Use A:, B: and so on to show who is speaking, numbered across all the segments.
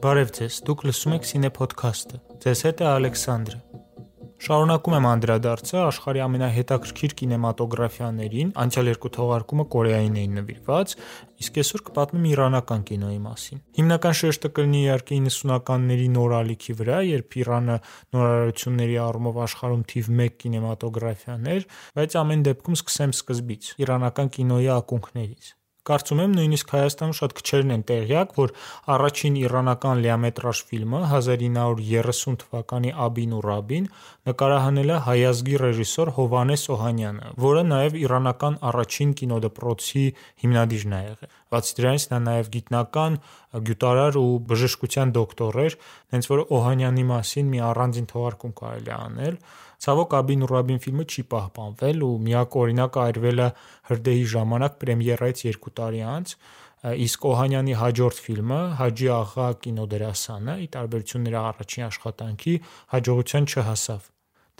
A: Բարև ձեզ։ Դուք լսում եք Cine Podcast-ը։ Ձեզ հետ է Ալեքսանդրը։ Շարունակում եմ անդրադարձը աշխարհի ամենահետաքրքիր կինեմատոգրաֆիաներին։ Անցյալ երկու թողարկումը Կորեային էին նվիրված, իսկ այսօր կպատմեմ իրանական կինոյի մասին։ Հիմնական շեշտը կլինի իհարկե 90-ականների նոր ալիքի վրա, երբ Իրանը նորարարությունների առումով աշխարհում թիվ 1 կինեմատոգրաֆիան էր, բայց ամեն դեպքում սկսեմ սկզբից՝ իրանական կինոյի ակունքներից։ Կարծում եմ նույնիսկ Հայաստանում շատ քչերն են տեղյակ, որ առաջին իրանական լիամետրաժ ֆիլմը 1930 թվականի Աբին ու Ռաբին նկարահանել է հայազգի ռեժիսոր Հովհաննես Օհանյանը, որը նաև իրանական առաջին կինոդպրոցի հիմնադիրն է եղել։ Բացի դրանից նա նաև գիտնական, գյուտարար ու բժշկության դոկտոր էր, հենց որ Օհանյանի մասին մի առանձին թողարկում կարելի է անել։ Ցավոք Աբին Ռաբին ֆիլմը չի պահպանվել ու միակ օրինակը այրվել է հրդեհի ժամանակ պրեմիերայից 2 տարի անց, իսկ Օհանյանի հաջորդ ֆիլմը Հաջի աղա կինոդերասանը՝ ի տարբերություն նրա առաջին աշխատանքի, հաջողության չհասավ։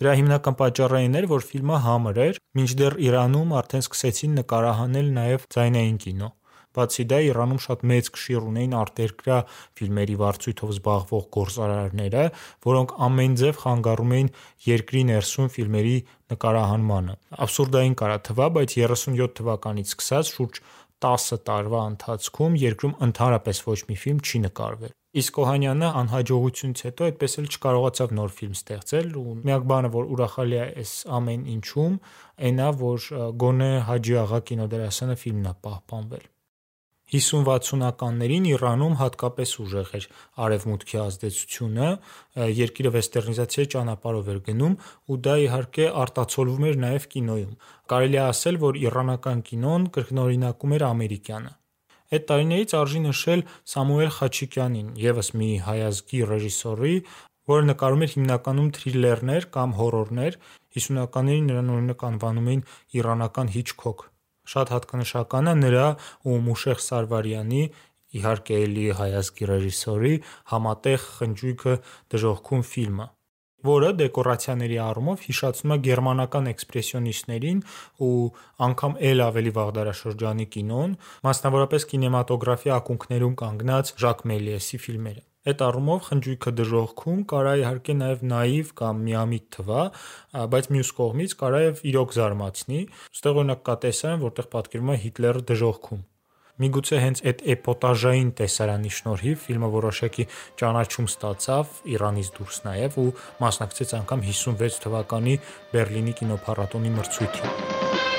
A: Դրա հիմնական պատճառը այն էր, որ ֆիլմը համր էր, մինչդեռ Իրանում արդեն սկսեցին նկարահանել նաև ձայնային կինո։ Բացի դա, Իրանում շատ մեծ կշիռ ունեին արտերկրյա ֆիլմերի վարձույթով զբաղվող գործարարները, որոնք ամեն ձև խանգարում էին երկրի ներսում ֆիլմերի նկարահանմանը։ Աբսուրդային կարա թվա, բայց 37 թվականից սկսած շուրջ 10 տարվա ընթացքում երկրում ընդհանրապես ոչ մի ֆիլմ չի նկարվել։ Իսկ Օհանյանը անհաջողությունից հետո այդպես էլ չկարողացավ նոր ֆիլմ ստեղծել ու միակ բանը, որ ուրախալի է այս ամեն ինչում, այն է, որ գոնե Հաջի աղա կինոդերասանը ֆիլմն է պահպանվել։ 50-60-ականներին Իրանում հատկապես ուժեղ էր. Արևմուտքի ազդեցությունը, երկիրը վեստերնիզացիայի ճանապարհով էր գնում ու դա իհարկե արտացոլվում էր նաև կինոյում։ Կարելի է ասել, որ իրանական կինոն կրկնօրինակում էր ամերիկյանը։ Այդ տարիներից արժի նշել Սամուել Խաչիկյանին, ևս մի հայազգի ռեժիսորի, որը նկարում էր հիմնականում թրիլերներ կամ հորորներ, 50-ականներին նրան օրինակ անվանում էին իրանական Հիչքոք։ Շատ հատկանշական է նրա ու Մուշեղ Սարվարյանի, իհարկե էլի հայազգի ռեժիսորի համատեղ խնջույքը Դժոխքում ֆիլմը, որը դեկորացիաների առումով հիշեցնում է գերմանական էքսպրեսիոնիստներին ու անգամ էլ ավելի վաղ դարաշրջանի կինոն, մասնավորապես կինեմատոգրաֆի ակունքներում կանգնած Ժակ Մելիեսի ֆիլմերը։ Այդ առումով խնջույքը Դժոխքում կարա իհարկե նաև նաիվ կամ միամիտ թվա, բայց մյուս կողմից կարա եւ իրոք զարմացնի։ Այստեղ օրինակ կա տեսարան, որտեղ պատկերվում է Հիտլերը Դժոխքում։ Միգուցե հենց այդ էպոտաժային տեսարանի շնորհիվ ֆիլմը որոշակի ճանաչում ստացավ Իրանից դուրս նաև ու մասնակցեց անգամ 56 թվականի Բերլինի կինոփառատոնի մրցույթին։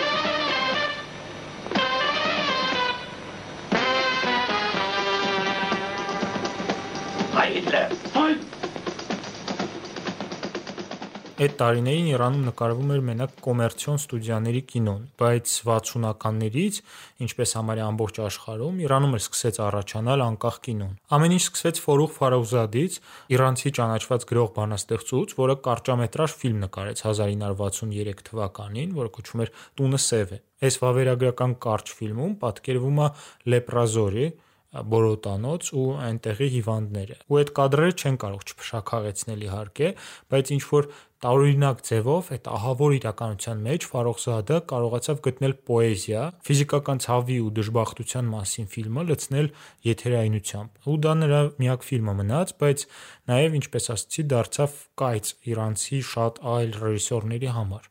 A: Այդ տարիներին Իրանում նկարվում էր մենակ կոմերցիոն ստուդիաների կինոն, բայց 60-ականներից, ինչպես համարյա ամբողջ աշխարհում, Իրանում էլ սկսեց առաջանալ անկախ կինոն։ Ամեն ինչ սկսեց Ֆորուղ Ֆարոզադից, իրանցի ճանաչված գրող բանաստեղծուց, որը կարճամետրաժ ֆիլմ նկարեց 1963 թվականին, որը կոչվում էր Տունը սև է։ Այս վավերագրական կարճ ֆիլմում պատկերվում է լեպրազորի բորոտանոց ու այնտեղի հիվանդները։ Ու այդ կադրերը չեն կարող չփշաքաղեցնել իհարկե, բայց ինչ որ տարօրինակ ձևով այդ ահավոր իրականության մեջ Ֆարոխզադը կարողացավ գտնել պոեզիա, ֆիզիկական ցավի ու դժբախտության մասին ֆիլմը լցնել եթերայնությամբ։ Ու դա նրա միակ ֆիլմը մնաց, բայց նաև ինչպես ասացի, դարձավ կայծ իրանցի շատ այլ ռեժիսորների համար։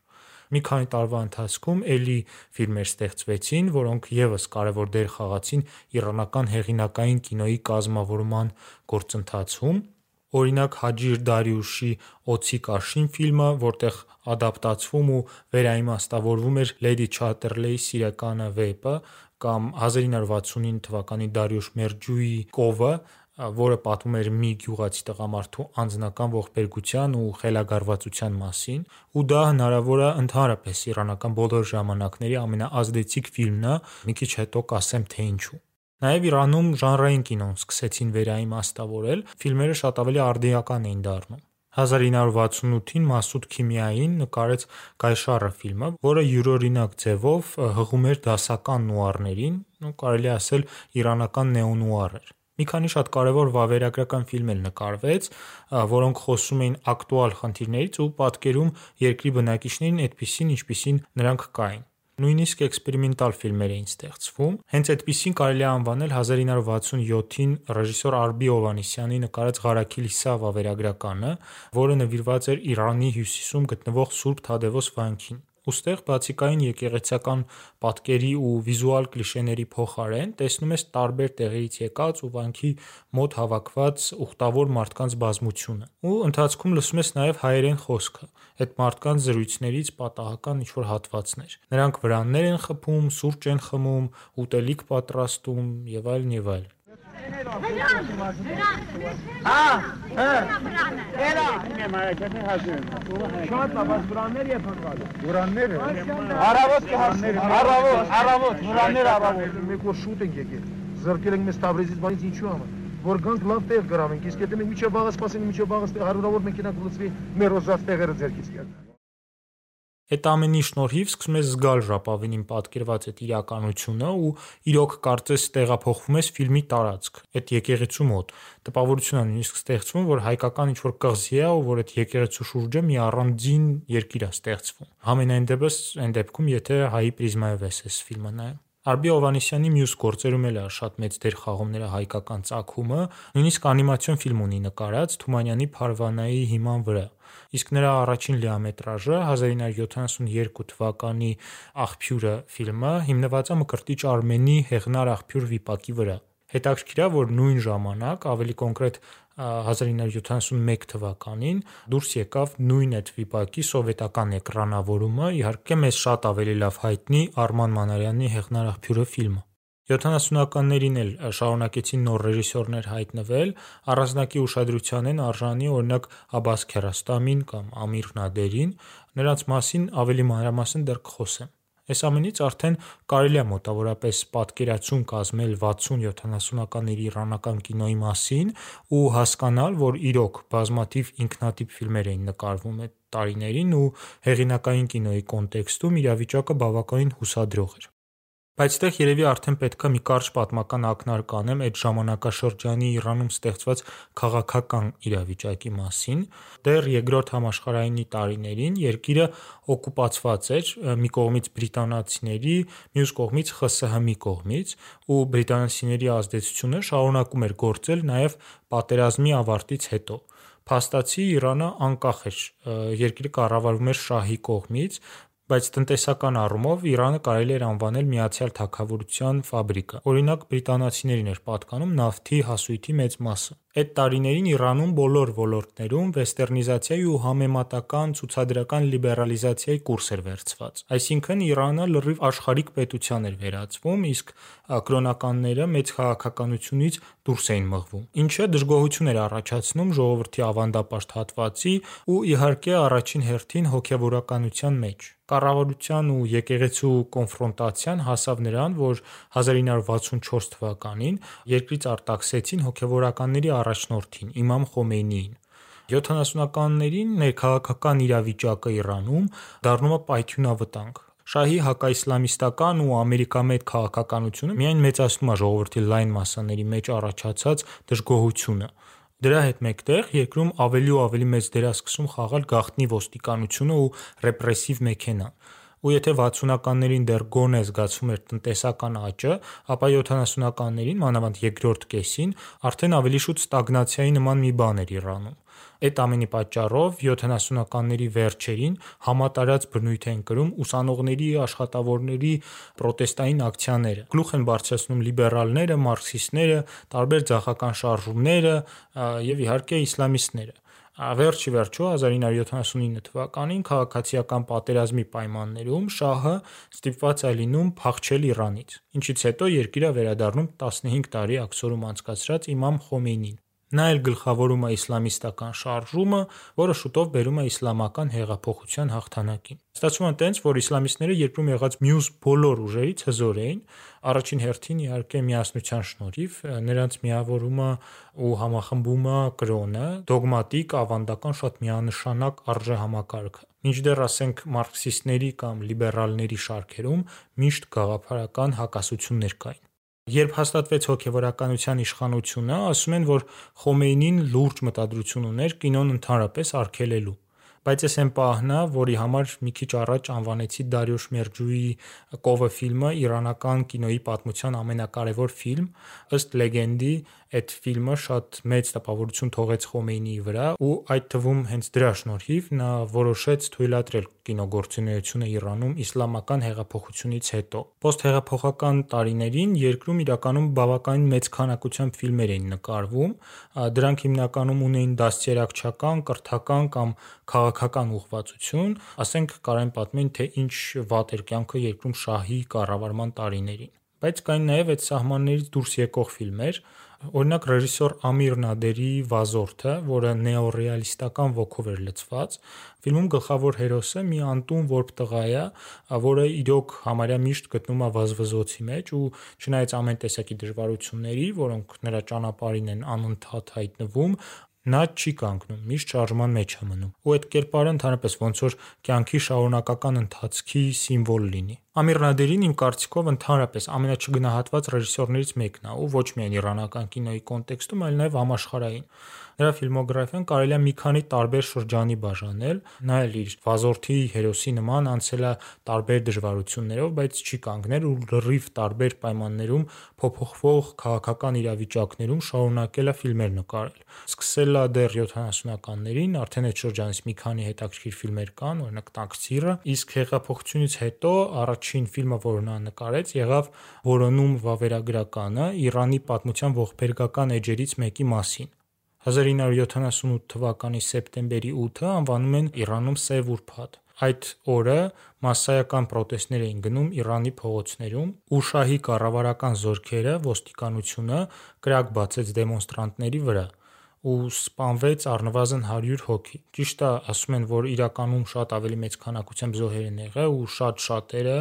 A: Մի քանի տարվա ընթացքում ելի ֆիլմեր ստեղծվեցին, որոնք եւս կարևոր դեր խաղացին իրանական հեղինակային կինոյի կազմավորման գործընթացում, օրինակ Հաջիր Դարիուշի Օձի կաշին ֆիլմը, որտեղ ադապտացվում ու վերաիմաստավորվում էր Լեդի Չատերլեյի Սիրականը վեպը, կամ 1969 թվականի Դարիուշ Մերջույի Կովը, որը պատմում էր մի գյուղացի տղամարդու անձնական ողբերգության ու խելագարվածության մասին, ու դա հնարավոր է ընդհանրապես իրանական բոլոր ժամանակների ամենաազդեցիկ ֆիլմն է, մի քիչ հետո կասեմ թե ինչու։ Նաև Իրանում ժանրային կինոն սկսեցին վերաիմաստավորել, ֆիլմերը շատ ավելի արդիական էին դառնում։ 1968-ին Մասուդ Քիմիային նկարեց Գայշառը ֆիլմը, որը յուրօրինակ ձևով հղում էր դասական նուարներին, ու կարելի ասել իրանական նեոնուար էր։ Մի քանի շատ կարևոր վավերագրական ֆիլմ էլ նկարվեց, որոնք խոսում էին ակտուալ խնդիրներից ու պատկերում երկրի բնակիչներին այդպիսին, ինչպիսին նրանք կային։ նույնիսկ էքսպերիմենտալ ֆիլմեր էին ստեղծվում։ Հենց այդպիսին կարելի է անվանել 1967-ին ռեժիսոր Արբի Օվանեսյանի նկարած «Ղարաքիլ Իսա» վավերագրականը, որը նվիրված էր Իրանի հյուսիսում գտնվող Սուրբ Թադևոս վանքին։ Ուստեղ, բացիկային եկեղեցական պատկերի ու վիզուալ կլիշեների փոխարեն, տեսնում ես տարբեր տեղերից եկած ու վանքի մոտ հավաքված ուխտավոր մարդկանց բազմությունը։ Ու ընթացքում լսում ես նաև հայերեն խոսքը, այդ մարդկանց զրույցներից պատահական ինչ-որ հատվածներ։ Նրանք վրաններ են խփում, սուրճ են խմում, ուտելիք պատրաստում եւ այլն եւ այլն։
B: Հա, հա։ Էլա, իմ մարակետը հասուն։ Շատ բաց վրաններ եւ հնգալու։ Վրաններ։ Արավոտ կհասներ։ Արավոտ, արավոտ, վրաններ արավոտ։ Մեկ որ շուտ ենք եկել։ Զրկել ենք մեզ Թավրիզից բանից ինչու համար որ գանք լավ տեղ գրավենք, իսկ եթե մենք միջև վաղը սպասենք, միջև վաղը հարյուրավոր մեքենա կլցվի, մեր օզած տեղերը ձերքից կերնան։
A: Այդ ամենի շնորհիվ սկսում ես զգալ ժապավենին պատկերված այդ իրականությունը ու իրոք կարծես տեղափոխվում ես ֆիլմի տարածք, այդ եկեղեցու մոտ։ Տպավորություն է նույնիսկ ստեղծվում, որ հայկական ինչ-որ կղզի է ու որ այդ եկեղեցու շուրջը մի առանձին երկիր է ստեղծվում։ Համենայն դեպս այն դեպքում, եթե հայի պրիզմայով ես այս ֆիլմը նայում։ Արբի Հովանեսյանի մյուս գործերում էլ է շատ մեծ դեր խաղում նրա հայկական ծագումը, նույնիսկ անիմացիոն ֆիլմ ունի նկարած Թումանյանի Փարվանայի հիման վրա։ Իսկ նրա առաջին լիամետրաժը 1972 թվականի Աղբյուրը ֆիլմը հիմնված է Մկրտիչ Արմենի Հեղնար աղբյուր վիպակի վրա։ Հետաքրքիր է, որ նույն ժամանակ, ավելի կոնկրետ 1971 թվականին դուրս եկավ նույն այդ վիպակի սովետական էկրանավորումը, իհարկե մեզ շատ ավելի լավ հայտնի Արման Մանարյանի Հեղնար աղբյուրը ֆիլմը։ 70-ականներին էլ շարունակեցին նոր ռեժիսորներ հայտնվել, առանձնակի ուշադրության են արժանի օրինակ Աբբաս Քիարոստամին կամ Ամիր Նադերին, նրանց մասին ավելի մանրամասն դեռ կխոսեմ։ Այս ամենից արդեն կարելի է մոտավորապես պատկերացում կազմել 60-70-ականների իրանական կինոյի մասին ու հասկանալ, որ իրոք բազմաթիվ ինքնատիպ ֆիլմեր էին նկարվում այդ տարիներին ու հեղինակային կինոյի կոնտեքստում իրավիճակը բավականին հուսադրող էր։ Բայց այդտեղ երևի արդեն պետք է մի կարճ պատմական ակնարկ անեմ այդ ժամանակաշրջանի Իրանում ստեղծված քաղաքական իրավիճակի մասին։ Դեռ Երկրորդ համաշխարհայինի տարիներին երկիրը օկուպացված էր մի կողմից բրիտանացիների, մյուս կողմից ԽՍՀՄ-ի կողմից, ու բրիտանացիների ազդեցությունը շարունակում էր գործել նաև պատերազմի ավարտից հետո։ Փաստացի Իրանը անկախ էր, երկիրը կառավարվում էր շահի կողմից, բայց տնտեսական առումով Իրանը կարելի էր անվանել միացյալ թագավորության ֆաբրիկա։ Օրինակ բրիտանացիներին էր պատկանում նավթի հասույթի մեծ մասը։ Այդ տարիներին Իրանում բոլոր ոլորտներում վեստերնիզացիայի ու համեմատական ցուցադրական լիբերալիզացիայի կուրս էր վերցված։ Այսինքն Իրանը լրիվ աշխարհիկ պետության էր վերածվում, իսկ կրոնականները մեծ քաղաքականությունից դուրս էին մղվում, ինչը դժգոհություն էր առաջացնում ժողովրդի ավանդապաշտ հատվածի ու իհարկե առաջին հերթին հոգևորականության մեջ։ Կառավարության ու եկեղեցու կոնֆրոնտացիան հասավ նրան, որ 1964 թվականին երկրից արտաքսեցին հոգևորականների առաջնորդին՝ Իմամ Խոմեյնիին։ 70-ականներին ներքաղաքական իրավիճակը Իրանում դառնում է պայթյունավտանգ։ Շահի հակաիսլամիստական ու ամերիկամետ քաղաքականությունը միայն մեծացնում է ժողովրդի լայն մասսաների մեջ առաջացած դժգոհությունը։ Դրա հետ մեկտեղ երկրում ավելի ու ավելի մեծ դեր է սկսում խաղալ գաղտնի ոստիկանությունը ու ռեպրեսիվ մեքենան։ Ու եթե 60-ականներին դեռ գոնե զգացվում էր տնտեսական աճը, ապա 70-ականներին, մանավանդ երկրորդ կեսին, արդեն ավելի շուտ ստագնացիայի նման մի բան էր Իրանում։ Այդ ամենի պատճառով 70-ականների վերջերին համատարած բնույթ են կրում ուսանողների, աշխատավորների պրոտեստային ակցիաները։ Գլուխ են բարձրացնում լիբերալները, մարքսիստները, տարբեր ձախական շարժումները եւ իհարկե իսլամիստները։ Վերջի վերջո 1979 թվականին քաղաքացիական պատերազմի պայմաններում շահը ստիպված է լինում փախչել Իրանից, ինչից հետո երկիրը վերադառնում 15 տարի աքսորում անցկացրած Իմամ Խոմեյնին։ Նա էլ գլխավորում է իսլամիստական շարժումը, որը շուտով բերում է իսլամական հեղափոխության հաղթանակին։ Ստացվում է տենց, որ իսլամիստները երկրում եղած մյուս բոլոր ուժերից հզոր էին, առաջին հերթին իհարկե միասնության շնորհիվ, նրանց միավորումը ու համախմբումը կրոնը, դոգմատիկ, ավանդական շատ միանշանակ արժեհամակարգը։ Մինչդեռ ասենք մարքսիստների կամ լիբերալների շարքերում միշտ գաղափարական հակասություններ կային։ Երբ հաստատվեց հոգևորականության իշխանությունը, ասում են, որ Խոմեյնին լուրջ մտադրություն ուներ կինոն ընդհանրապես արգելելու։ Բայց էս այն պահն է, որի համար մի քիչ առաջ անվանեցի Դարիուշ Մերջուի Կովը ֆիլմը իրանական կինոյի պատմության ամենակարևոր ֆիլմ, ըստ լեգենդի, այդ ֆիլմը շատ մեծ տպավորություն թողեց Խոմեյնիի վրա ու այդ թվում հենց դրա շնորհիվ նա որոշեց թույլատրել կինոգործունեությունը Իրանում իսլամական հեղափոխությունից հետո։ Պոստհեղափոխական տարիներին երկրում իրականում բավականին մեծ քանակությամբ ֆիլմեր էին նկարվում, դրանք հիմնականում ունեին դաստիարակչական, կրթական կամ քաղաքական ուղղվածություն, ասենք կարելի պատմել, թե ինչ վատ էր կյանքը երկրում շահի կառավարման տարիներին։ Բայց կային նաև այդ սահմաններից դուրս եկող ֆիլմեր, օրինակ ռեժիսոր Ամիր Նադերի Վազորդը, որը նեոռեալիստական ոգով էր լցված, ֆիլմում գլխավոր հերոսը մի անտուն որբ տղա է, որը իրոք համարյա միշտ գտնում է վազվզոցի մեջ ու չնայած ամեն տեսակի դժվարությունների, որոնք նրա ճանապարհին են անընդհատ հայտնվում, նա չի կանգնում, միշտ շարժման մեջ է մնում։ Ու այդ կերպարը ընդհանրապես ոնց որ կյանքի շարունակական ընթացքի սիմվոլ լինի։ Ամիր Նադերին իմ կարծիքով ընդհանրապես ամենաչգնահատված ռեժիսորներից մեկն է, ու ոչ միայն իրանական կինոյի կոնտեքստում, այլ նաև համաշխարհային։ Նրա ֆիլմոգրաֆիան կարելի է մի քանի տարբեր շրջանի բաժանել։ Նա էլ իր վազորդի հերոսի նման անցել է տարբեր դժվարություններով, բայց չի կանգնել ու լրիվ տարբեր պայմաններում փոփոխվող քաղաքական իրավիճակներում շարունակել է ֆիլմեր նկարել։ Սկսել է դեռ 70-ականներին, արդեն այդ շրջանից մի քանի հետաքրքիր ֆիլմեր կան, օրինակ Տաքսիրը, իսկ հեղափոխությունից հետո առաջին ֆիլմը, որը նա նկարեց, եղավ Որոնում վավերագրականը Իրանի պատմության ողբերգական էջերից մեկի մասին։ 1978 թվականի սեպտեմբերի 8-ը անվանում են Իրանում Սև ուրբաթ։ Այդ օրը massայական պրոտեստներ էին գնում Իրանի փողոցներում, ու շահի կառավարական զորքերը, ոստիկանությունը կրակ բացեց դեմոնստրանտների վրա ու սպանվեց առնվազն 100 հոգի։ Ճիշտ է, ասում են, որ իրականում շատ ավելի մեծ քանակությամբ զոհեր են եղել ու շատ շատերը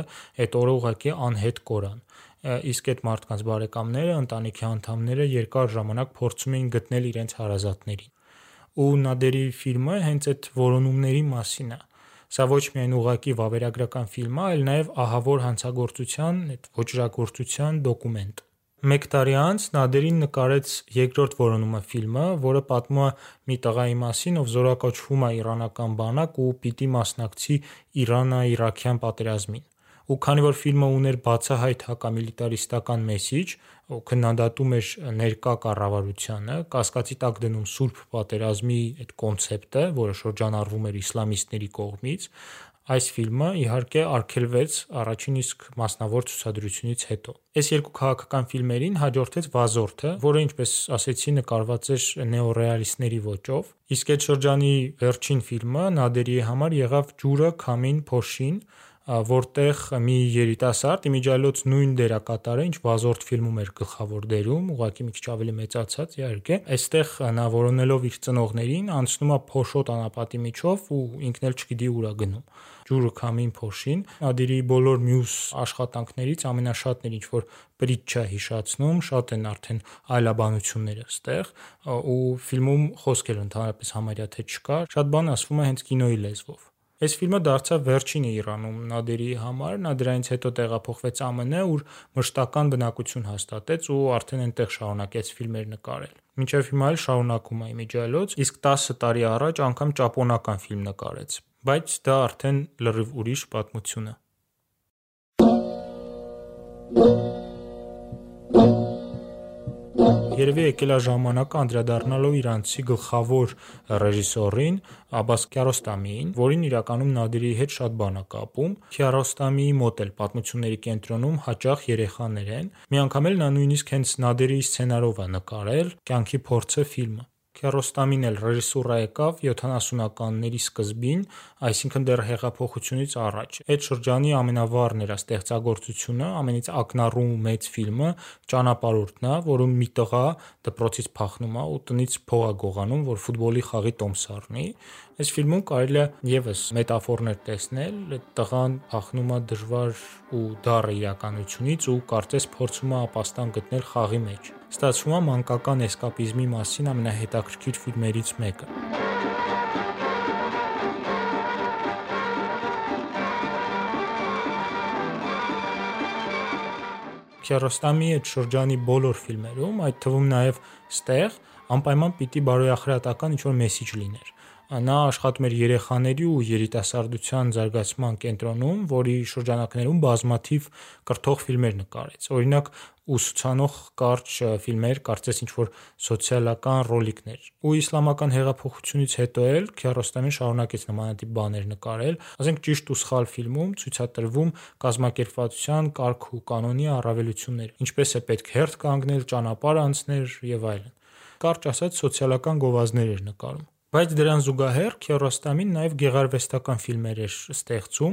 A: այդ օրը ուղղակի անհետ կորան իսկ այդ մարդկանց բարեկամները, ընտանիքի անդամները երկար ժամանակ փորձում էին գտնել իրենց հարազատներին։ Ու Նադերի ֆիլմը հենց այդ որոնումների մասին է։ Սա ոչ միայն ուղակի վավերագրական ֆիլմ է, այլ նաև ահավոր հանցագործության, այդ ոճրագործության դոկումենտ։ Մեկ տարի անց Նադերին նկարեց երկրորդ որոնումը ֆիլմը, որը պատմում է մի տղայի մասին, ով զորակոչվում է իրանական բանակ ու պիտի մասնակցի Իրանա-Իրաքյան պատերազմին ու քանի որ ֆիլմը ուներ բացահայտ հակամիլիտարիստական մեսիջ, քննադատում էր ներկա կառավարությանը, կասկածի տակ դնում Սուրբ պատերազմի այդ կոնցեպտը, որը շրջանառվում էր իսլամիստների կողմից, այս ֆիլմը իհարկե արգելվեց առաջին իսկ մասնավոր ցուցադրությունից հետո։ Այս երկու քաղաքական ֆիլմերին հաջորդեց Վազորդը, որը ինչպես ասեցի նկարված էր նեոռեալիստների ոճով, իսկ այդ շրջանի վերջին ֆիլմը Նադերիի համար եղավ Ջուրը Քամին Փոշին, որտեղ մի երիտասարդ իմիջիայլոց նույն դերակատարը, ինչ Վազորդ ֆիլմում էր գլխավոր դերում, ուղղակի մի քիչ ավելի մեծացած, իհարկե, այստեղ նա որոնելով իր ծնողներին անցնում է փոշոտ անապատի միջով ու ինքն էլ չգիտի ուր է գնում ջուրը քամին փոշին Նադիրի բոլոր մյուս աշխատանքներից ամենաշատն էր ինչ որ պրիչա հիշացնում, շատ են արդեն այլաբանությունները ստեղ ու ֆիլմում խոսքեր ընդհանրապես համարյա թե չկա, շատ բան ասվում է հենց կինոյի լեզվով։ Այս ֆիլմը դարձավ վերջինը Իրանում Նադերի համար, նա դրանից հետո տեղափոխվեց ԱՄՆ, ուր մշտական բնակություն հաստատեց ու արդեն այնտեղ շարունակեց ֆիլմեր նկարել։ Մինչև հիմա էլ շարունակում է իմիջիայլոց, իսկ 10 տարի առաջ անգամ ճապոնական ֆիլմ նկարեց, բայց դա արդեն լրիվ ուրիշ պատմություն է։ Երևի եկել է ժամանակը անդրադառնալու իրանցի գլխավոր ռեժիսորին Աբբաս Քիարոստամիին, որին իրականում Նադիրի հետ շատ բան է կապում։ Քիարոստամիի մոտ էլ պատմությունների կենտրոնում հաճախ երեխաներ են։ Մի անգամ էլ նա նույնիսկ հենց Նադերի սցենարով է նկարել Կյանքի փորձը ֆիլմը։ Քիարոստամին էլ ռեժիսուրա եկավ 70-ականների սկզբին, այսինքն դեռ հեղափոխությունից առաջ։ Այդ շրջանի ամենավառն էր ստեղծագործությունը, ամենից ակնառու մեծ ֆիլմը Ճանապարհորդն է, որում մի տղա դպրոցից փախնում է ու տնից փող է գողանում, որ ֆուտբոլի խաղի տոմս առնի։ Այս ֆիլմում կարելի է եւս մետաֆորներ տեսնել, տղան փախնում է դժվար ու դառը իրականությունից ու կարծես փորձում է ապաստան գտնել խաղի մեջ։ Ստացվում է մանկական էսկապիզմի մասին ամենահետաքրքիր ֆիլմերից մեկը։ Քիարոստամի այդ շրջանի բոլոր ֆիլմերում, այդ թվում նաև ստեղ, անպայման պիտի բարոյախրատական ինչ-որ մեսիջ լիներ։ Նա աշխատում էր երեխաների ու երիտասարդության զարգացման կենտրոնում, որի շրջանակներում բազմաթիվ կրթող ֆիլմեր նկարեց։ Օրինակ, ուսուցանող կարճ ֆիլմեր, կարծես ինչ-որ սոցիալական ռոլիկներ։ Ու իսլամական հեղափոխությունից հետո էլ Քիարոստամին շարունակեց նմանատիպ բաներ նկարել, ասենք ճիշտ ու սխալ ֆիլմում ցույց է տրվում կազմակերպվածության կարգ ու կանոնի առավելությունները, ինչպես է պետք հերթ կանգնել, ճանապարհ անցնել եւ այլն։ Կարճ ասած, սոցիալական գովազդներ էր նկարում։ Բայց դրան զուգահեռ Քիարոստամին նաև գեղարվեստական ֆիլմեր էր ստեղծում։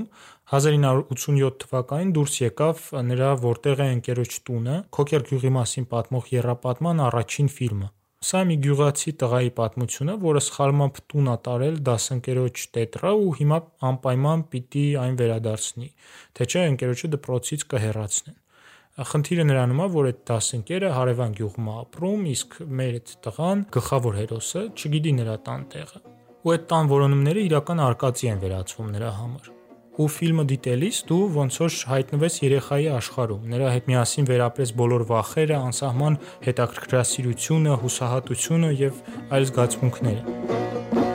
A: 1987 թվականին դուրս եկավ նրա «Որտեղ է ընկերոջ տունը» Քոքեր գյուղի մասին պատմող եռապատման առաջին ֆիլմը։ Սա մի գյուղացի տղայի պատմություն է, որը սխալմամբ տուն է տարել դասընկերոջ տետրը ու հիմա անպայման պիտի այն վերադարձնի, թե չէ ընկերոջը դպրոցից կհեռացնեն։ Խնդիրը նրանում է, որ այդ դասընկերը հարևան գյուղում է ապրում, իսկ մեր այդ տղան, գլխավոր հերոսը, չգիտի նրա տան տեղը։ Ու այդ տան որոնումները իրական արկածի են վերածվում նրա համար ու ֆիլմը դիտելիս դու ոնց որ հայտնվես երեխայի աշխարհում։ Նրա հետ միասին վերապրես բոլոր վախերը, անսահման հետաքրքրասիրությունը, հուսահատությունը եւ այլ զգացմունքները։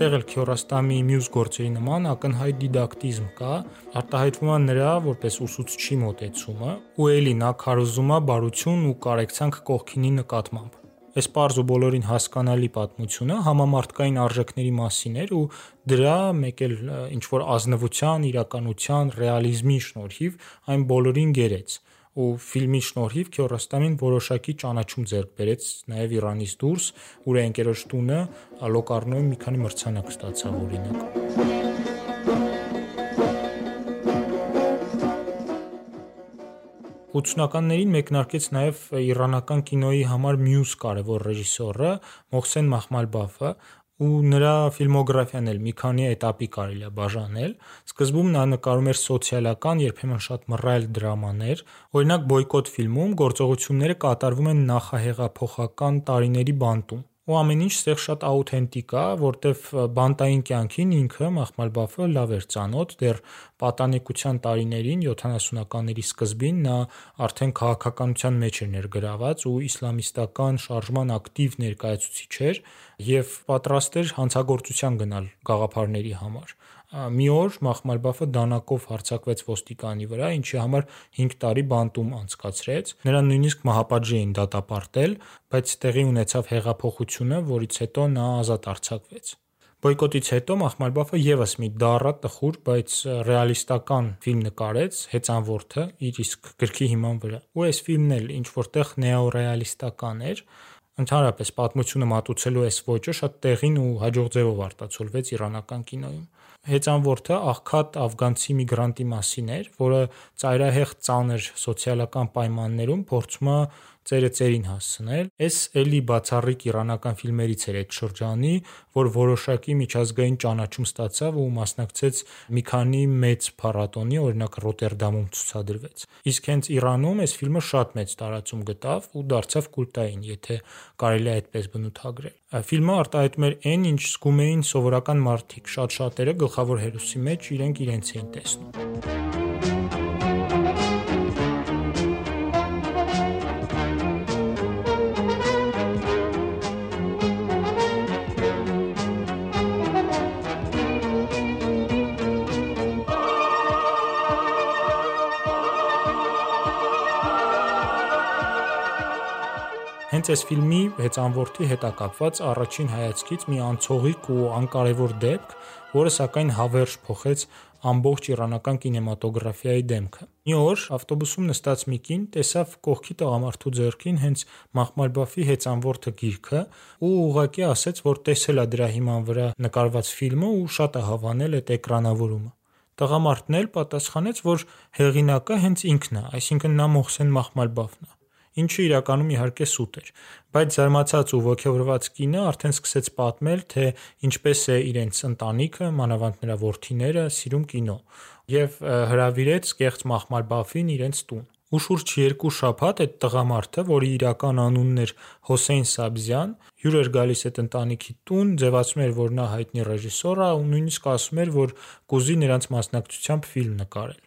A: Այստեղ էլ Քյորոստամի մյուս գործերի նման ակնհայտ դիդակտիզմ կա, արտահայտվում է նրա որպես ուսուցչի մոտեցումը, ու էլի նա քարոզում է բարություն ու կարեկցանք կողքինի նկատմամբ։ Այս པարզ ու բոլորին հասկանալի պատմությունը համամարտկային արժեքների մասին էր ու դրա մեկ էլ ինչ որ ազնվության, իրականության, ռեալիզմի շնորհիվ այն բոլորին գերեց ու ֆիլմի շնորհիվ Քիարոստամին որոշակի ճանաչում ձեռք բերեց նաև Իրանից դուրս, ուր ընկերոջ տունը Լոկառնոյում մի քանի մրցանակ ստացավ օրինակ։ 80-ականներին մեկնարկեց նաև իրանական կինոյի համար մյուս կարևոր ռեժիսորը Մոհսեն Մախմալբաֆը, ու նրա ֆիլմոգրաֆիան էլ մի քանի этаպի կարելի է բաժանել։ Սկզբում նա նկարում էր սոցիալական, երբեմն շատ մռայլ դրամաներ։ Օրինակ Բոյկոտ ֆիլմում գործողությունները կատարվում են նախահեղափոխական տարիների բանտում ու ամեն ինչ ստեղ շատ աութենտիկ է, որտեվ բանտային կյանքին ինքը Մախմալբաֆը լավ էր ծանոթ, դեռ պատանեկության տարիներին 70-ականների սկզբին նա արդեն քաղաքականության մեջ էր ներգրաված ու իսլամիստական շարժման ակտիվ ներկայացուցիչ էր եւ պատրաստ էր հանցագործության գնալ գաղափարների համար։ Մի օր Մախմալբաֆը դանակով հարձակվեց ոստիկանի վրա, ինչի համար 5 տարի բանտում անցկացրեց։ Նրան նույնիսկ մահապատժի էին դատապարտել, բայց տեղի ունեցավ հեղափոխությունը, որից հետո նա ազատ արձակվեց։ Բոյկոտից հետո Մախմալբաֆը եւս մի դառը տխուր, բայց ռեալիստական ֆիլմ նկարեց Հեծանվորդը իր իսկ գրքի հիման վրա։ Ու այս ֆիլմն էլ ինչ որտեղ նեոռեալիստական էր, ընդհանրապես պատմությունը մատուցելու այս ոճը շատ տեղին ու հաջող ձևով արտացոլվեց իրանական կինոյում։ Հեծանվորդը աղքատ աֆգանցի միգրանտի մասին էր, որը ծայրահեղ ծանր սոցիալական պայմաններում փորձում է ծերը ծերին հասցնել։ Այս էլի բացառիկ իրանական ֆիլմերից էր այդ շրջանի, որ որոշակի միջազգային ճանաչում ստացավ ու մասնակցեց մի քանի մեծ փառատոնի, օրինակ Ռոտերդամում ցուցադրվեց։ Իսկ հենց Իրանում այս ֆիլմը շատ մեծ տարածում գտավ ու դարձավ կուլտային, եթե կարելի է այդպես բնութագրել։ Ֆիլմը արտահայտում էր այն, ինչ զգում էին սովորական մարդիկ, շատ շատերը գլխավոր հերոսի մեջ իրենք իրենց էին տեսնում։ Հենց այս ֆիլմի հեծանվորդի հետ է կապված առաջին հայացքից մի անցողիկ ու անկարևոր դեպք, որը սակայն հավերժ փոխեց ամբողջ իրանական կինեմատոգրաֆիայի դեմքը։ Մի օր ավտոբուսում նստած մի կին տեսավ կողքի տղամարդու ձեռքին հենց Մախմալբաֆի հեծանվորդը գիրքը ու ուղղակի ասեց, որ տեսել է դրա հիման վրա նկարված ֆիլմը ու շատ է հավանել այդ էկրանավորումը։ Տղամարդն էլ պատասխանեց, որ հեղինակը հենց ինքն է, այսինքն նա Մոհսեն Մախմալբաֆն է ինչը իրականում իհարկե սուտ էր։ Բայց զարմացած ու ոգևորված կինը արդեն սկսեց պատմել, թե ինչպես է իրենց ընտանիքը, մանավանդ նրա որդիները, սիրում կինո, եւ հրավիրեց կեղծ Մախմալ Բաֆին իրենց տուն։ ու շուրջ երկու շաբաթ այդ տղամարդը, որի իրական անունն էր Հոսեյն Սաբզյան, հյուր էր գալիս այդ ընտանիքի տուն, ձևացնում էր, որ նա հայտնի ռեժիսոր է ու նույնիսկ ասում էր, որ կուզի նրանց մասնակցությամբ ֆիլմ նկարել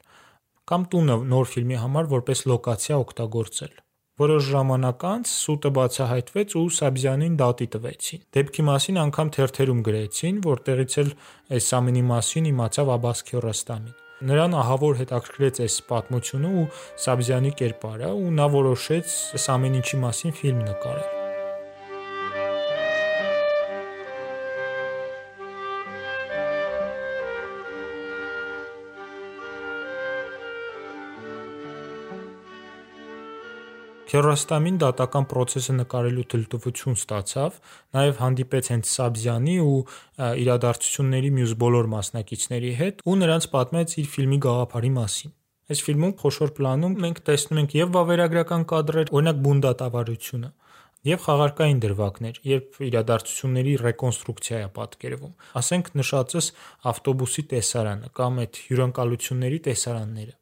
A: կամ տունը նոր ֆիլմի համար որպես լոկացիա օգտագործել։ Որոշ ժամանակ անց սուտը բացահայտվեց ու Սաբզյանին դատի տվեցին։ Դեպքի մասին անգամ թերթերում գրեցին, որտեղից էլ այս ամենի մասին իմացավ Աբաս Քյորոստամին։ Նրան ահավոր հետաքրքրեց այս պատմությունը ու Սաբզյանի կերպարը ու նա որոշեց այս ամեն ինչի մասին ֆիլմ նկարել։ Քյարոստամին դատական process-ը նկարելու թույլտվություն ստացավ, նաև հանդիպեց հենց Սաբզյանի ու իրադարձությունների մյուս բոլոր մասնակիցների հետ ու նրանց պատմեց իր ֆիլմի գաղափարի մասին։ Այս ֆիլմում խոշոր պլանում մենք տեսնում ենք եւ վավերագրական կադրեր, օրինակ բունդատավարությունը, եւ խաղարկային դրվագներ, երբ իրադարձությունների ռեկոնստրուկցիա է պատկերվում։ Ասենք նշածս ավտոբուսի տեսարանը կամ այդ հյուրընկալությունների տեսարանները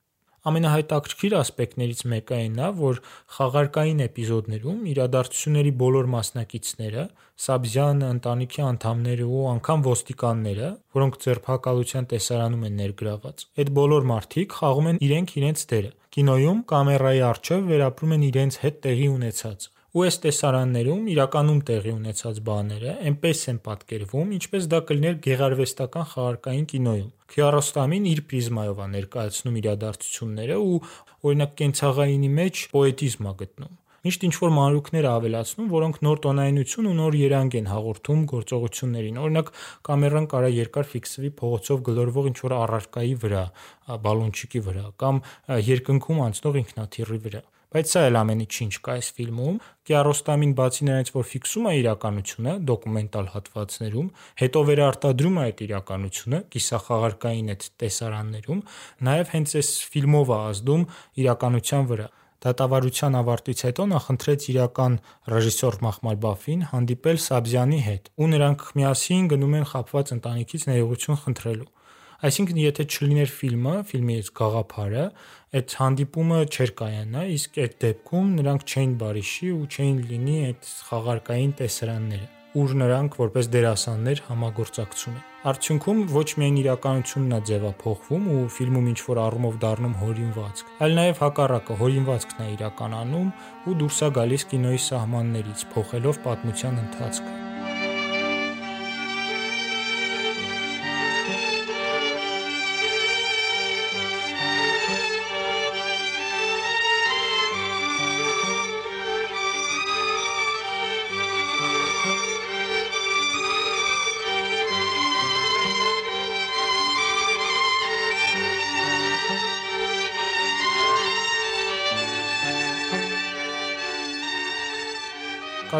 A: ամենահայտակրքիր ասպեկտներից մեկը այն է, որ խաղարկային էպիզոդներում իրադարձությունների բոլոր մասնակիցները, Սաբզյանը, ընտանիքի անդամները ու անգամ ոստիկանները, որոնք ձերբակալության տեսարանում են ներգրաված, այդ բոլոր մարդիկ խաղում են իրենք իրենց դերը։ Կինոյում կամերայի առջև վերապրում են իրենց հետ տեղի ունեցածը ու այս տեսարաններում իրականում տեղի ունեցած բաները այնպես են պատկերվում, ինչպես դա կլիներ գեղարվեստական խաղարկային կինոյում։ Քիարոստամին իր պրիզմայով է ներկայացնում իրադարձությունները ու օրինակ կենցաղայինի մեջ պոետիզմ է գտնում։ Միշտ ինչ որ մանրուքներ ավելացնում, որոնք նոր տոնայնություն ու նոր երանգ են հաղորդում գործողություններին։ Օրինակ կամերան կարա երկար ֆիքսվի փողոցով գլորվող ինչ որ առարկայի վրա, բալոնչիկի վրա կամ երկնքում անցնող ինքնաթիռի վրա բայց սա էլ ամենի ինչ կա այս ֆիլմում։ Կիարոստամին բացի նրանից, որ ֆիքսում է իրականությունը դոկումենտալ հատվածներում, հետո վերարտադրում է այդ իրականությունը կիսախաղարկային այդ տեսարաններում, նաև հենց այս ֆիլմով է ազդում իրականության վրա։ Դատավարության ավարտից հետո նա խնդրեց իրական ռեժիսոր Մախմալ Բաֆին հանդիպել Սաբզյանի հետ, ու նրանք միասին գնում են խապված ընտանիքից ներողություն խնդրելու։ Այսինքն, եթե չլիներ ֆիլմը, ֆիլմի այս գաղափարը, այդ հանդիպումը չէր կայանա, իսկ այդ դեպքում նրանք չէին բարիշի ու չէին լինի այդ խաղարկային տեսարանները, ուր նրանք որպես դերասաններ համագործակցում են։ Արդյունքում ոչ միայն իրականությունն է ձևափոխվում ու ֆիլմում ինչ որ առումով դառնում հորինվածք, այլ նաև հակառակը հորինվածքն է իրականանում ու դուրս է գալիս կինոյի սահմաններից, փոխելով պատմության ընթացքը։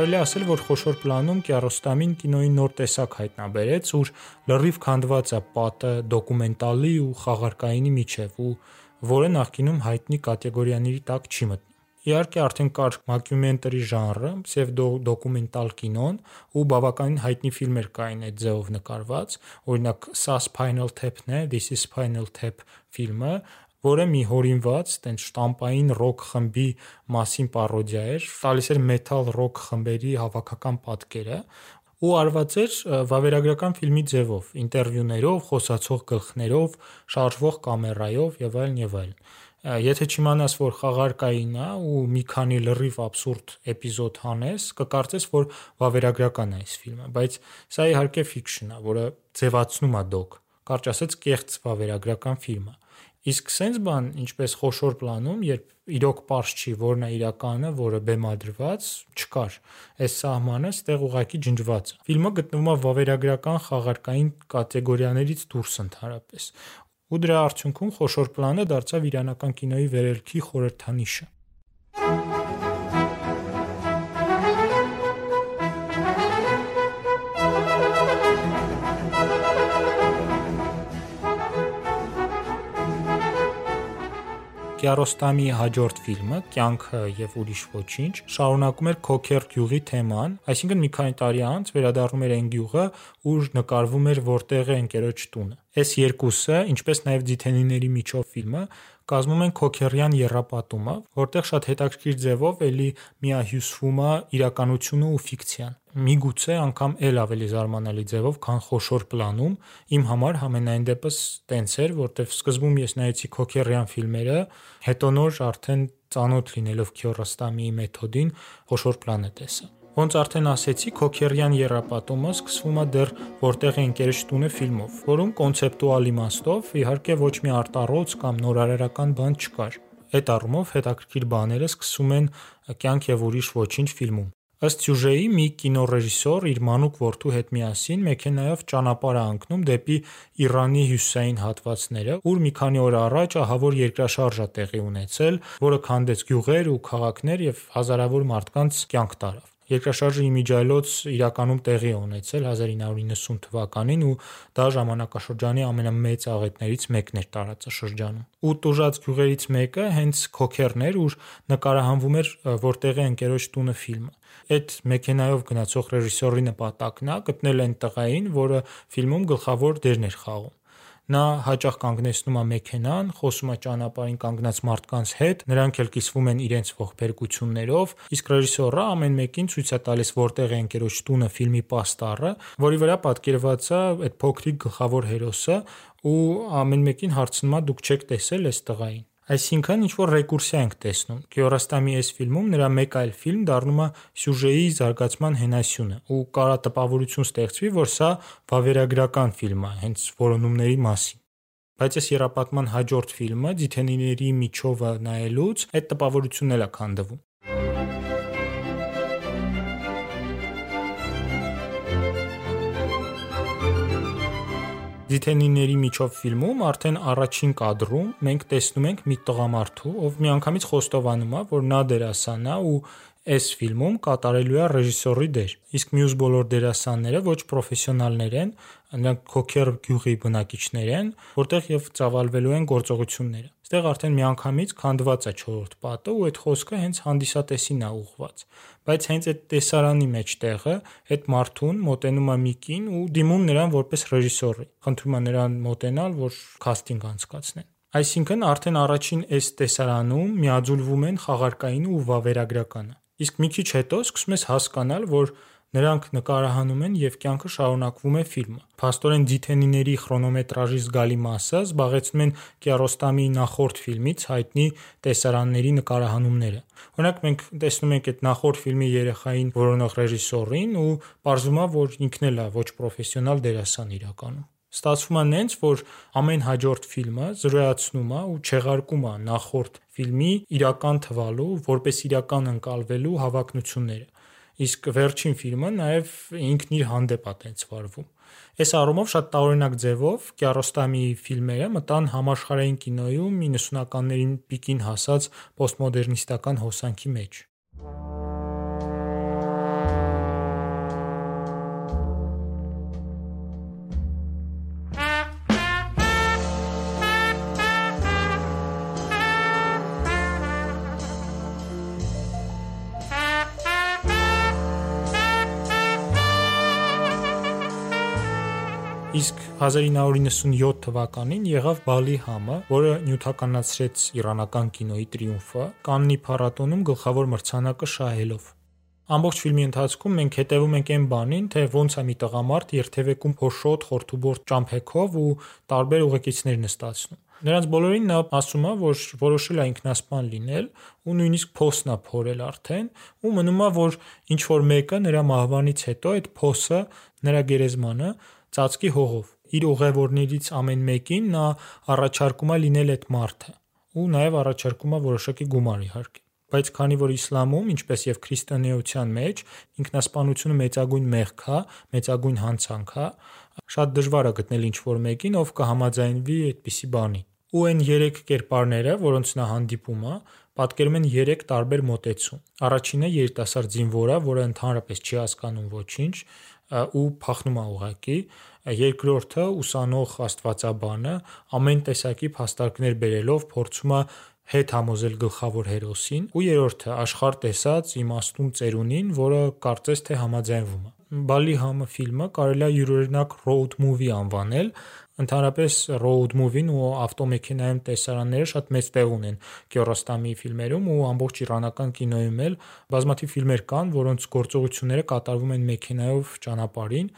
A: Կարելի ասել, որ խոշոր պլանում Կիարոստամին կինոյի նոր տեսակ հայտնաբերեց, ուր լրիվ քանդված է պատը դոկումենտալի ու խաղարկայինի միջև ու որը նախկինում հայտնի կատեգորիաների տակ չի մտնում։ Իհարկե արդեն կար մոկյումենտարի ժանրը, պսևդո դոկումենտալ կինոն ու բավականին հայտնի ֆիլմեր կային այդ ձևով նկարված, օրինակ Sá Spinal Tap-ն է, This is Spinal Tap ֆիլմը, որը մի հորինված, տենց շտամպային ռոք խմբի մասին պարոդիա էր, տալիս էր մեթալ ռոք խմբերի հավաքական պատկերը ու արված էր վավերագրական ֆիլմի ձևով, ինտերվյուներով, խոսացող գլխներով, շարժվող կամերայով եւ այլն եւ այլն։ Եթե չիմանաս, որ խաղարկային է ու մի քանի լրիվ абսուրդ էպիզոդ հանես, կկարծես, որ վավերագրական է այս ֆիլմը, բայց սա իհարկե ֆիքշն է, որը ձևացնում է դոկ։ Կարճ ասած, կեղծ վավերագրական ֆիլմ է։ Իսկ սենց բան, ինչպես խոշոր պլանում, երբ իրոք པարզ չի, որն է իրականը, որը բեմադրված, չկար։ Այս սահմանը ստեղ ուղակի ջնջված է։ Ֆիլմը գտնվում է վավերագրական խաղարկային կատեգորիաներից դուրս ընդհանրապես։ Ու դրա արդյունքում խոշոր պլանը դարձավ իրանական կինոյի վերելքի խորհրդանիշը։ Կիարոստամի հաջորդ ֆիլմը՝ «Կյանքը եւ ուրիշ ոչինչ» շարունակում էր Քոքեր գյուղի թեման, այսինքն մի քանի տարի անց վերադառնում էր այն գյուղը, ուր նկարվում էր որտեղ է ընկերոջ տունը։ Այս երկուսը, ինչպես նաև Ձիթենիների միջով ֆիլմը, կազմում են Քոքերյան երրապատումը, որտեղ շատ հետաքրքիր ձևով էլի միահյուսվում է իրականությունը ու ֆիկցիան։ Միգուցե անգամ էլ ավելի զարմանալի ձևով, քան խոշոր պլանում, իմ համար համենայն դեպս տենց էր, որտեղ սկզբում ես նայեցի Քոքերյան ֆիլմերը, հետո նոր արդեն ծանոթ լինելով Քիարոստամիի մեթոդին խոշոր պլանը տեսա։ Ոնց արդեն ասեցի, Քոքերյան երրապատումը սկսվում է դեռ որտեղ է ընկերոջ տունը ֆիլմով, որում կոնցեպտուալ իմաստով իհարկե ոչ մի արտառոց կամ նորարարական բան չկար։ Այդ առումով հետաքրքիր բաները սկսում են կյանք եւ ուրիշ ոչինչ ֆիլմում։ Ըստ սյուժեի մի կինոռեժիսոր իր մանուկ որդու հետ միասին մեքենայով ճանապարհ է ընկնում դեպի Իրանի հյուսիսային հատվածները, ուր մի քանի օր առաջ ահավոր երկրաշարժ է տեղի ունեցել, որը քանդեց գյուղեր ու քաղաքներ եւ հազարավոր մարդկանց կյանք տարավ։ Երկրաշարժը իմիջիայլոց իրականում տեղի է ունեցել 1990 թվականին ու դա ժամանակաշրջանի ամենամեծ աղետներից մեկն էր տարածաշրջանում։ Ու տուժած գյուղերից մեկը հենց Քոքերն էր, ուր նկարահանվում էր որտեղ է ընկերոջ տունը ֆիլմը։ Այդ մեքենայով գնացող ռեժիսորի նպատակն է գտնել այն տղային, որը ֆիլմում գլխավոր դերն էր խաղում։ Նա հաճախ կանգնեցնում է մեքենան, խոսում է ճանապարհին կանգնած մարդկանց հետ, նրանք էլ կիսվում են իրենց ողբերգություններով, իսկ ռեժիսորը ամեն մեկին ցույց է տալիս որտեղ է ընկերոջ տունը ֆիլմի պաստառը, որի վրա պատկերված է այդ փոքրիկ գլխավոր հերոսը ու ամեն մեկին հարցնում է դուք չեք տեսել այս տղային։ Այսինքն ինչ որ ռեկուրսիա ենք տեսնում։ Կիորոստամի այս ֆիլմում նրա մեկ այլ ֆիլմ դառնում է սյուժեի զարգացման հենասյունը ու կարա տպավորություն ստեղծվի, որ սա վավերագրական ֆիլմ է, հենց որոնումների մասին բայց այս երապատման հաջորդ ֆիլմը Ձիթենիների միջովը նայելուց այդ տպավորությունն էլ է քանդվում։ Ձիթենիների միջով ֆիլմում արդեն առաջին կադրում մենք տեսնում ենք մի տղամարդու, ով միանգամից խոստովանում է, որ նա դերասան է ու այս ֆիլմում կատարելու է ռեժիսորի դեր։ Իսկ մյուս բոլոր դերասանները ոչ պրոֆեսիոնալներ են, նրանք Քոքեր գյուղի բնակիչներ են, որտեղ եւ ծավալվելու են գործողությունները։ Այստեղ արդեն միանգամից քանդված է 4-րդ պատը ու այդ խոսքը հենց հանդիսատեսին է ուղված։ Բայց հենց այդ տեսարանի մեջտեղը այդ մարդուն մոտենում է Միկին ու դիմում նրան որպես ռեժիսորի։ Խնդրում է նրան մոտենալ, որ քաստինգ անցկացնեն։ Այսինքն արդեն առաջին այս տեսարանում միաձուլվում են խաղարկային ու վավերագրականը։ Իսկ մի քիչ հետո սկսում ես հասկանալ, որ նրանք նկարահանում են եւ կյանքը շարունակվում է ֆիլմը։ Փաստորեն Ձիթենիների քրոնոմետրաժի զգալի մասը զբաղեցնում են Կիարոստամի նախորդ ֆիլմից հայտնի տեսարանների նկարահանումները։ Օրինակ մենք տեսնում ենք այդ նախորդ ֆիլմի երեխային որոնող ռեժիսորին ու ողջում է, որ ինքն էլ է ոչ պրոֆեսիոնալ դերասան իրականում։ Ստացվում է նենց, որ ամեն հաջորդ ֆիլմը զրոյացնում է ու չեղարկում է նախորդ ֆիլմի իրական թվալու, որպես իրական ընկալվելու հավակնությունները։ Իսկ վերջին ֆիլմը նաև ինքն իր հանդեպ է տենց վարվում։ Այս առումով շատ տարօրինակ ձևով Կիարոստամիի ֆիլմերը մտան համաշխարհային կինոյում 90-ականներին պիկին հասած պոստմոդեռնիստական հոսանքի մեջ։ Իսկ 1997 թվականին եղավ Բալի համը, որը նյութականացրեց իրանական կինոյի տրիումֆը Կաննի փառատոնում գլխավոր մրցանակը շահելով։ Ամբողջ ֆիլմի ընթացքում մենք հետևում ենք այն բանին, թե ոնց է մի տղամարդ երթևեկում փոշոտ, խորթուբորտ ճամփեքով ու տարբեր ուղեկիցներ նստացնում։ Նրանց բոլորին նա ասում է, որ որոշել է ինքնասպան լինել ու նույնիսկ փոսն է փորել արդեն ու մնում է, որ ինչ որ մեկը նրա մահվանից հետո այդ փոսը նրա գերեզմանը ծածկի հողով։ Իր ուղևորներից ամեն մեկին նա առաջարկում է լինել այդ մարդը ու նաև առաջարկում է որոշակի գումար իհարկե։ Բայց քանի որ իսլամում, ինչպես եւ քրիստոնեության մեջ, ինքնասպանությունը մեծագույն մեղք է, մեծագույն հանցանք է, շատ դժվար է գտնել ինչ-որ մեկին, ով կհամաձայնվի այդպիսի բանի։ Ու այն 3 կերպարները, որոնց նա հանդիպում է, պատկերում են 3 տարբեր մոտեցում։ Առաջինը երիտասարդ զինվորը, որը ընդհանրապես չի հասկանում ոչինչ, ու փախնում է ուղակի, երկրորդը ուսանող աստվածաբանը ամեն տեսակի փաստարկներ բերելով փորձում է հետ համոզել գլխավոր հերոսին ու երրորդը աշխարհ տեսած իմաստուն ծերունին, որը կարծես թե համաձայնվում է։ Բալի համը ֆիլմը կարելի է յուրօրինակ road movie անվանել, Ընդհանրապես road movie-ն ու ավտոմեքենայում տեսարանները շատ մեծ տեղ ունեն Կիարոստամի ֆիլմերում ու ամբողջ իրանական կինոյում էլ բազմաթիվ ֆիլմեր կան, որոնց գործողությունները կատարվում են մեքենայով ճանապարհին,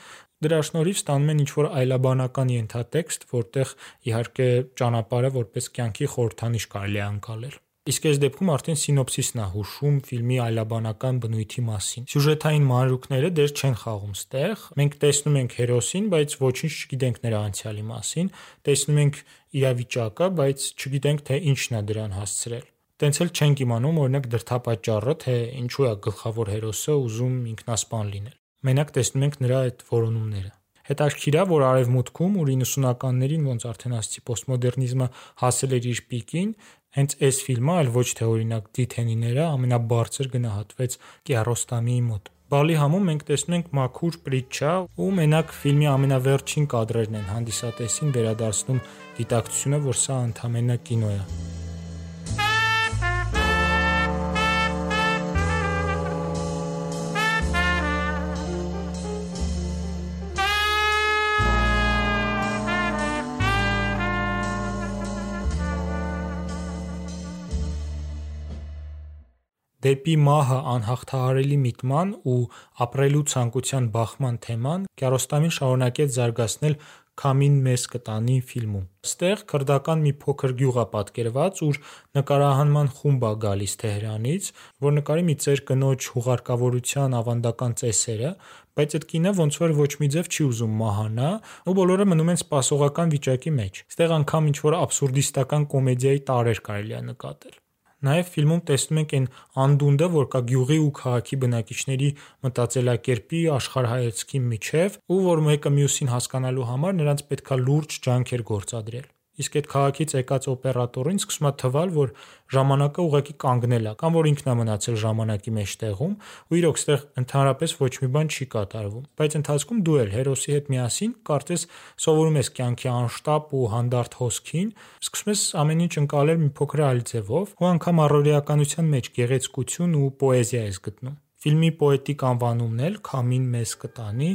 A: դրա շնորհիվ ստանում են ինչ-որ այլաբանական ենթատեքստ, որտեղ իհարկե ճանապարհը որպես կյանքի խորհրդանիշ կարելի է անցալել։ Իսկ այս դեպքում արդեն սինոպսիսն է հուշում ֆիլմի այլաբանական բնույթի մասին։ Սյուժետային մանրուքները դեռ չեն խաղում ստեղ։ Մենք տեսնում ենք հերոսին, բայց ոչինչ չգիտենք նրա անցյալի մասին, տեսնում ենք իրավիճակը, բայց չգիտենք թե ինչն է դրան հասցրել։ Տենց էլ չենք իմանում օրինակ դրդապատճառը, թե ինչու է գլխավոր հերոսը ուզում ինքնասպան լինել։ Մենակ տեսնում ենք նրա այդ որոնումները։ Հետաքրքիր է, որ արևմուտքում, որ 90-ականներին ոնց արդեն ասացի, պոստմոդեռնիզմը հասել էր իր պիկին, հենց այս ֆիլմը, այլ ոչ թե օրինակ Դիթենիները ամենաբարձր գնահատվեց Կիարոստամիի մոտ։ Բալի համում մենք տեսնում ենք մաքուր պրիչա ու մենակ ֆիլմի ամենավերջին կադրերն են հանդիսատեսին վերադարձնում գիտակցությունը, որ սա ընդամենը կինո է։ Դեպի մահը անհաղթահարելի միտման ու ապրելու ցանկության բախման թեման Կիարոստամին շարունակեց զարգացնել «Քամին մեզ կտանի» ֆիլմում։ Ստեղ քրդական մի փոքր գյուղ է պատկերված, ուր նկարահանման խումբ է գալիս Թեհրանից, որ նկարի մի ծեր կնոջ հուղարկավորության ավանդական ծեսերը, բայց այդ կինը ոնց որ ոչ մի ձև չի ուզում մահանա, ու բոլորը մնում են սպասողական վիճակի մեջ։ Ստեղ անգամ ինչ-որ աբսուրդիստական կոմեդիայի տարրեր կարելի է նկատել։ Նաև ֆիլմում տեսնում ենք այն անդունդը, որ կա գյուղի ու քաղաքի բնակիչների մտածելակերպի, աշխարհայացքի միջև, ու որ մեկը մյուսին հասկանալու համար նրանց պետքա լուրջ ջանքեր գործադրել իսկ այդ քաղաքից եկած օպերատորին սկսում է թվալ, որ ժամանակը ուղղակի կանգնել է, կամ որ ինքն է մնացել ժամանակի մեջտեղում, ու իրոք ստեղ ընդհանրապես ոչ մի բան չի կատարվում։ Բայց ընթացքում դու էլ հերոսի հետ միասին կարծես սովորում ես կյանքի անշտապ ու հանդարտ հոսքին, սկսում ես ամեն ինչ ընկալել մի փոքր այլ ձևով, ու անգամ առօրեականության մեջ գեղեցկություն ու պոեզիա ես գտնում։ Ֆիլմի պոետիկ անվանումն էլ Քամին մեզ կտանի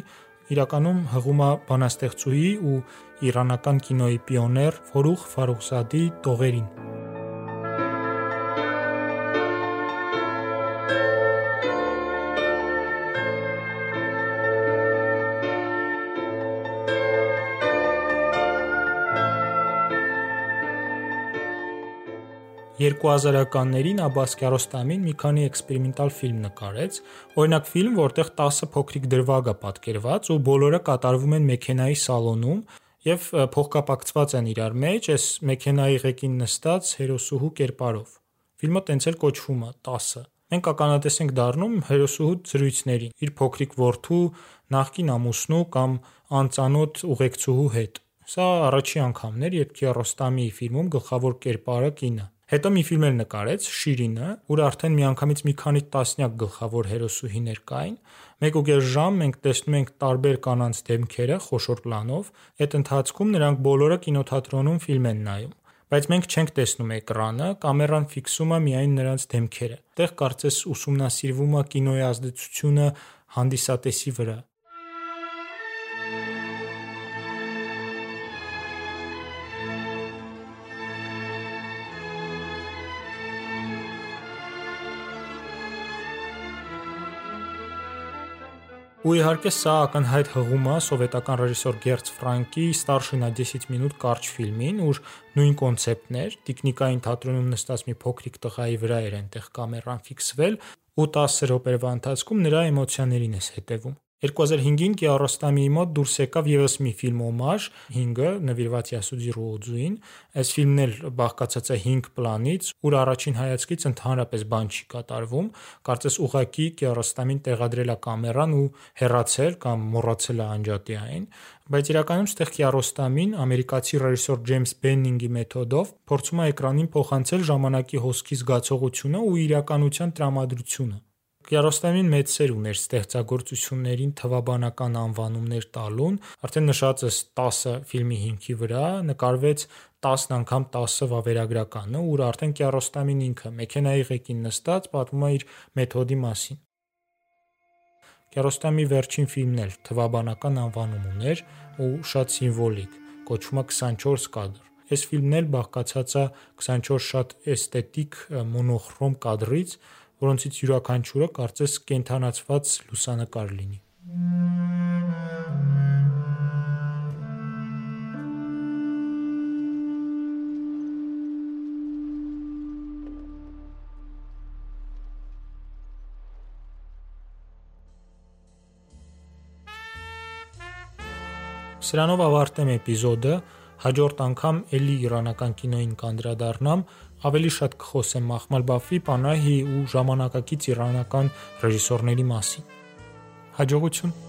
A: իրականում հղում է բանաստեղծուհի ու իրանական կինոյի պիոներ Ֆորուխ Ֆարոխզադի տողերին։ Երկու հազարականներին Աբբաս Կիարոստամին մի քանի էքսպերիմենտալ ֆիլմ նկարեց, օրինակ ֆիլմ, որտեղ 10 փոքրիկ դրվագ է պատկերված ու բոլորը կատարվում են մեքենայի սալոնում եւ փոխկապակցված են իրար մեջ այս մեքենայի ղեկին նստած հերոսուհու կերպարով։ Ֆիլմը տենց էլ կոչվում է 10-ը։ Մենք ականատես ենք դառնում հերոսուհու զրույցներին իր փոքրիկ որդու, նախկին ամուսնու կամ անծանոթ ուղեկցուհու հետ։ Սա առաջի անգամն էր, երբ Կիարոստամի ֆիլմում գլխավոր կերպարը կին է։ Հետո մի ֆիլմ էլ նկարեց Շիրինը, ուր արդեն միանգամից մի քանի տասնյակ գլխավոր հերոսուհիներ կային։ 1.5 ժամ մենք տեսնում ենք տարբեր կանանց դեմքերը խոշոր պլանով, այդ ընթացքում նրանք բոլորը կինոթատրոնում ֆիլմ են նայում բայց մենք չենք տեսնում էկրանը, կամերան ֆիքսում է միայն նրանց դեմքերը։ Տեղ կարծես ուսումնասիրվում է կինոյի ազդեցությունը հանդիսատեսի վրա։ Ու իհարկե սա ակնհայտ հղում է սովետական ռեժիսոր Գերց Ֆրանկի «Ստարշինա 10 մինուտ» կարճ ֆիլմին, ուր նույն կոնցեպտներ, տիկնիկային թատրոնում նստած մի փոքրիկ տղայի վրա էր այնտեղ կամերան ֆիքսվել ու 10 րոպեվա ընթացքում նրա էմոցիաներին ես հետևում։ 2005-ին Կիարոստամիի մոտ դուրս եկավ եւս մի ֆիլմ օմաժ 5-ը նվիրված Յասուդի Ռոուձուին։ Այս ֆիլմն էլ բաղկացած է 5 պլանից, ուր առաջին հայացքից ընդհանրապես բան չի կատարվում, կարծես ուղակի Կիարոստամին տեղադրել է կամերան ու հեռացել կամ մոռացել է անջատի այն, բայց իրականում ստեղ Կիարոստամին ամերիկացի ռեժիսոր Ջեյմս Բեննինգի մեթոդով փորձում է էկրանին փոխանցել ժամանակի հոսքի զգացողությունը ու իրականության տրամադրությունը։ Կիարոստամին մեծ սեր ուներ ստեղծագործություններին թվաբանական անվանումներ տալուն, արդեն նշածս 10 ֆիլմի հիմքի վրա նկարվեց 10 անգամ 10 վավերագրականը, ուր արդեն Կիարոստամին ինքը մեքենայի ղեկին նստած պատմում է իր մեթոդի մասին։ Կիարոստամի վերջին ֆիլմն էլ թվաբանական անվանում ուներ ու շատ սիմվոլիկ։ կոչվում է 24 կադր։ Այս ֆիլմն էլ բաղկացած է 24 շատ էսթետիկ մոնոխրոմ կադրից, որոնցից յուրաքանչյուրը կարծես կենթանացված լուսանկար լինի։ Սրանով ավարտեմ էպիզոդը, հաջորդ անգամ էլի իրանական կինոյին կանդրադառնամ, ավելի շատ կխոսեմ Մախմալ Բաֆի, Պանահի ու ժամանակակից իրանական ռեժիսորների մասին։ Հաջողություն։